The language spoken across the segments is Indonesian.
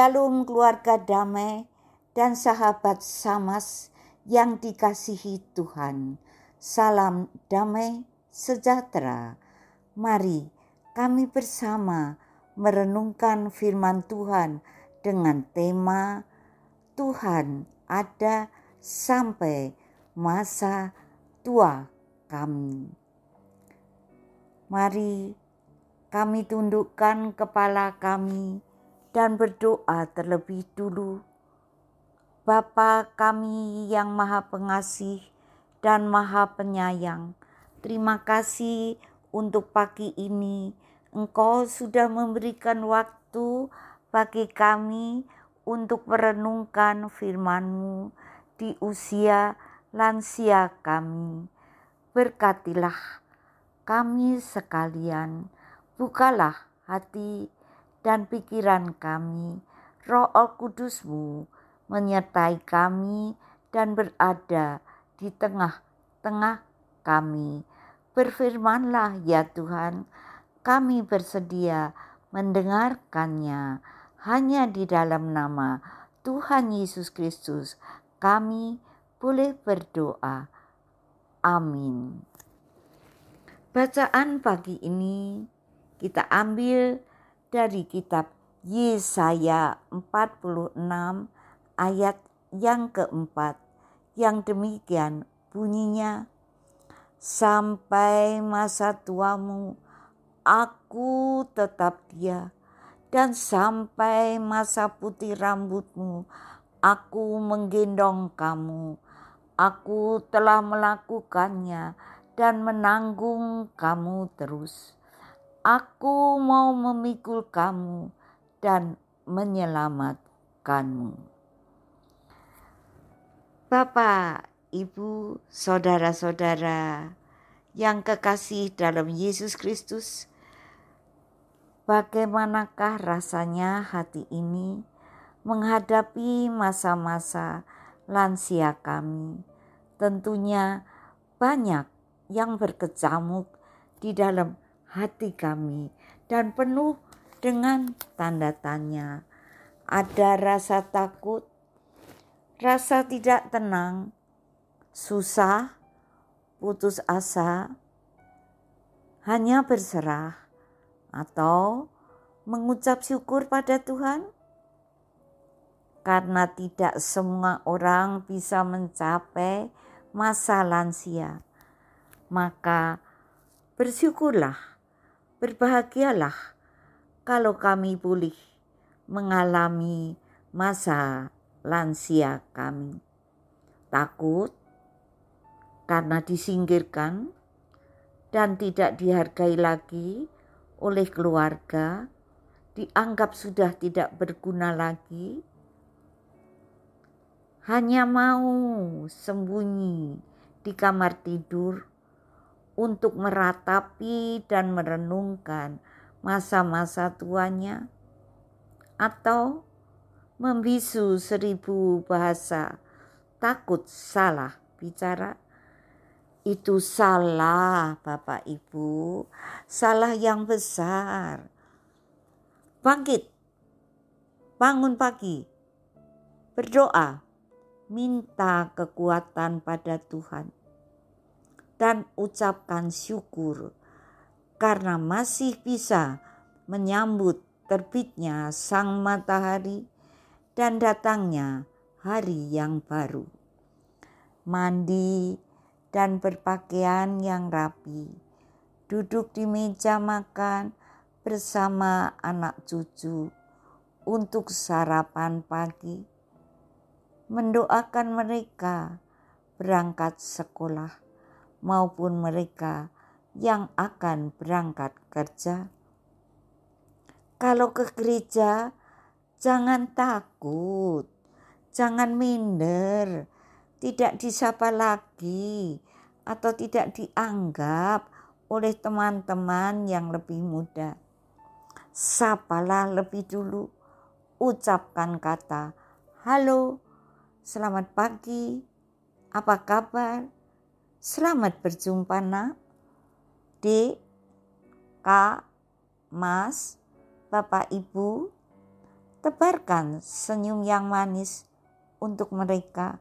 Shalom keluarga damai dan sahabat Samas yang dikasihi Tuhan. Salam damai sejahtera. Mari kami bersama merenungkan firman Tuhan dengan tema Tuhan ada sampai masa tua kami. Mari kami tundukkan kepala kami dan berdoa terlebih dulu. Bapa kami yang maha pengasih dan maha penyayang, terima kasih untuk pagi ini. Engkau sudah memberikan waktu bagi kami untuk merenungkan firman-Mu di usia lansia kami. Berkatilah kami sekalian, bukalah hati dan pikiran kami. Roh Kudusmu menyertai kami dan berada di tengah-tengah kami. Berfirmanlah ya Tuhan, kami bersedia mendengarkannya hanya di dalam nama Tuhan Yesus Kristus. Kami boleh berdoa. Amin. Bacaan pagi ini kita ambil dari kitab Yesaya 46 ayat yang keempat. Yang demikian bunyinya sampai masa tuamu aku tetap dia dan sampai masa putih rambutmu aku menggendong kamu. Aku telah melakukannya dan menanggung kamu terus Aku mau memikul kamu dan menyelamatkanmu. Bapak, Ibu, saudara-saudara yang kekasih dalam Yesus Kristus, bagaimanakah rasanya hati ini menghadapi masa-masa lansia kami? Tentunya banyak yang berkecamuk di dalam hati kami dan penuh dengan tanda tanya. Ada rasa takut, rasa tidak tenang, susah, putus asa, hanya berserah, atau mengucap syukur pada Tuhan, karena tidak semua orang bisa mencapai masa lansia, maka bersyukurlah Berbahagialah kalau kami boleh mengalami masa lansia kami. Takut karena disingkirkan dan tidak dihargai lagi oleh keluarga, dianggap sudah tidak berguna lagi, hanya mau sembunyi di kamar tidur untuk meratapi dan merenungkan masa-masa tuanya, atau membisu seribu bahasa, takut salah bicara. Itu salah, Bapak Ibu, salah yang besar. Bangkit, bangun pagi, berdoa, minta kekuatan pada Tuhan dan ucapkan syukur karena masih bisa menyambut terbitnya sang matahari dan datangnya hari yang baru. Mandi dan berpakaian yang rapi, duduk di meja makan bersama anak cucu untuk sarapan pagi, mendoakan mereka berangkat sekolah maupun mereka yang akan berangkat kerja. Kalau ke gereja, jangan takut, jangan minder, tidak disapa lagi, atau tidak dianggap oleh teman-teman yang lebih muda. Sapalah lebih dulu, ucapkan kata, "Halo, selamat pagi, apa kabar?" Selamat berjumpa nak. Dek, Kak, Mas, Bapak Ibu. tebarkan senyum yang manis untuk mereka.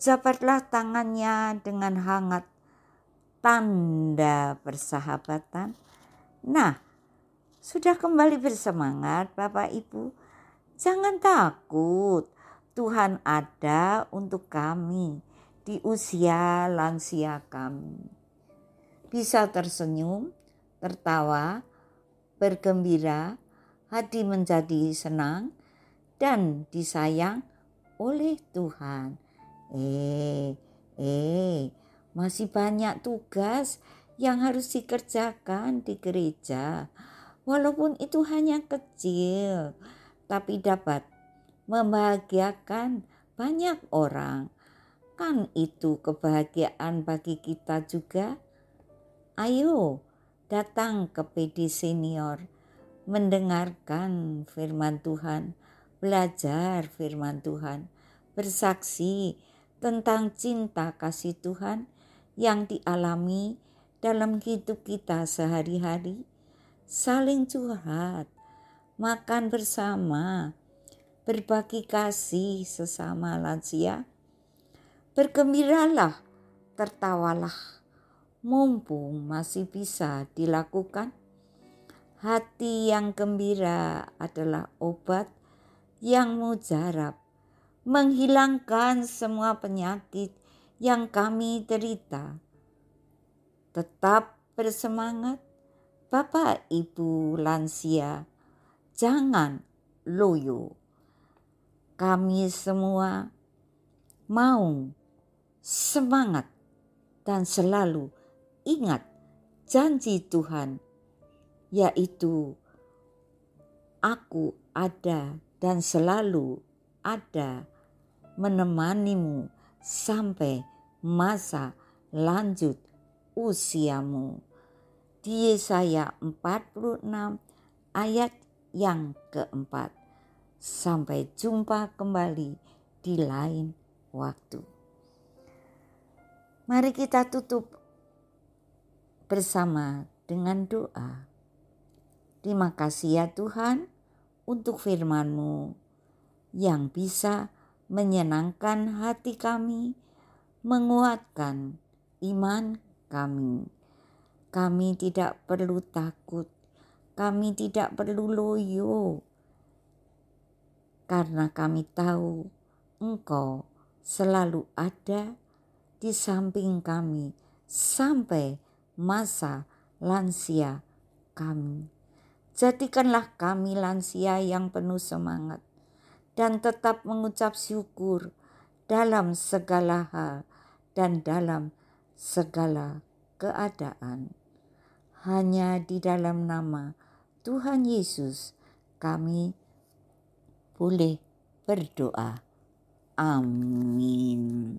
Jabatlah tangannya dengan hangat, tanda persahabatan. Nah, sudah kembali bersemangat, Bapak Ibu. Jangan takut, Tuhan ada untuk kami di usia lansia kami. Bisa tersenyum, tertawa, bergembira, hati menjadi senang, dan disayang oleh Tuhan. Eh, eh, masih banyak tugas yang harus dikerjakan di gereja. Walaupun itu hanya kecil, tapi dapat membahagiakan banyak orang. Kan itu kebahagiaan bagi kita juga. Ayo datang ke PD Senior, mendengarkan firman Tuhan, belajar firman Tuhan, bersaksi tentang cinta kasih Tuhan yang dialami dalam hidup kita sehari-hari, saling curhat, makan bersama, berbagi kasih sesama lansia, bergembiralah, tertawalah, mumpung masih bisa dilakukan. Hati yang gembira adalah obat yang mujarab, menghilangkan semua penyakit yang kami derita. Tetap bersemangat, Bapak Ibu lansia, jangan loyo. Kami semua mau semangat dan selalu ingat janji Tuhan, yaitu aku ada dan selalu ada menemanimu sampai masa lanjut usiamu. Di Yesaya 46 ayat yang keempat. Sampai jumpa kembali di lain waktu. Mari kita tutup bersama dengan doa. Terima kasih ya Tuhan untuk firman-Mu yang bisa menyenangkan hati kami, menguatkan iman kami. Kami tidak perlu takut, kami tidak perlu loyo, karena kami tahu Engkau selalu ada di samping kami sampai masa lansia kami. Jadikanlah kami lansia yang penuh semangat dan tetap mengucap syukur dalam segala hal dan dalam segala keadaan. Hanya di dalam nama Tuhan Yesus kami boleh berdoa. Amin.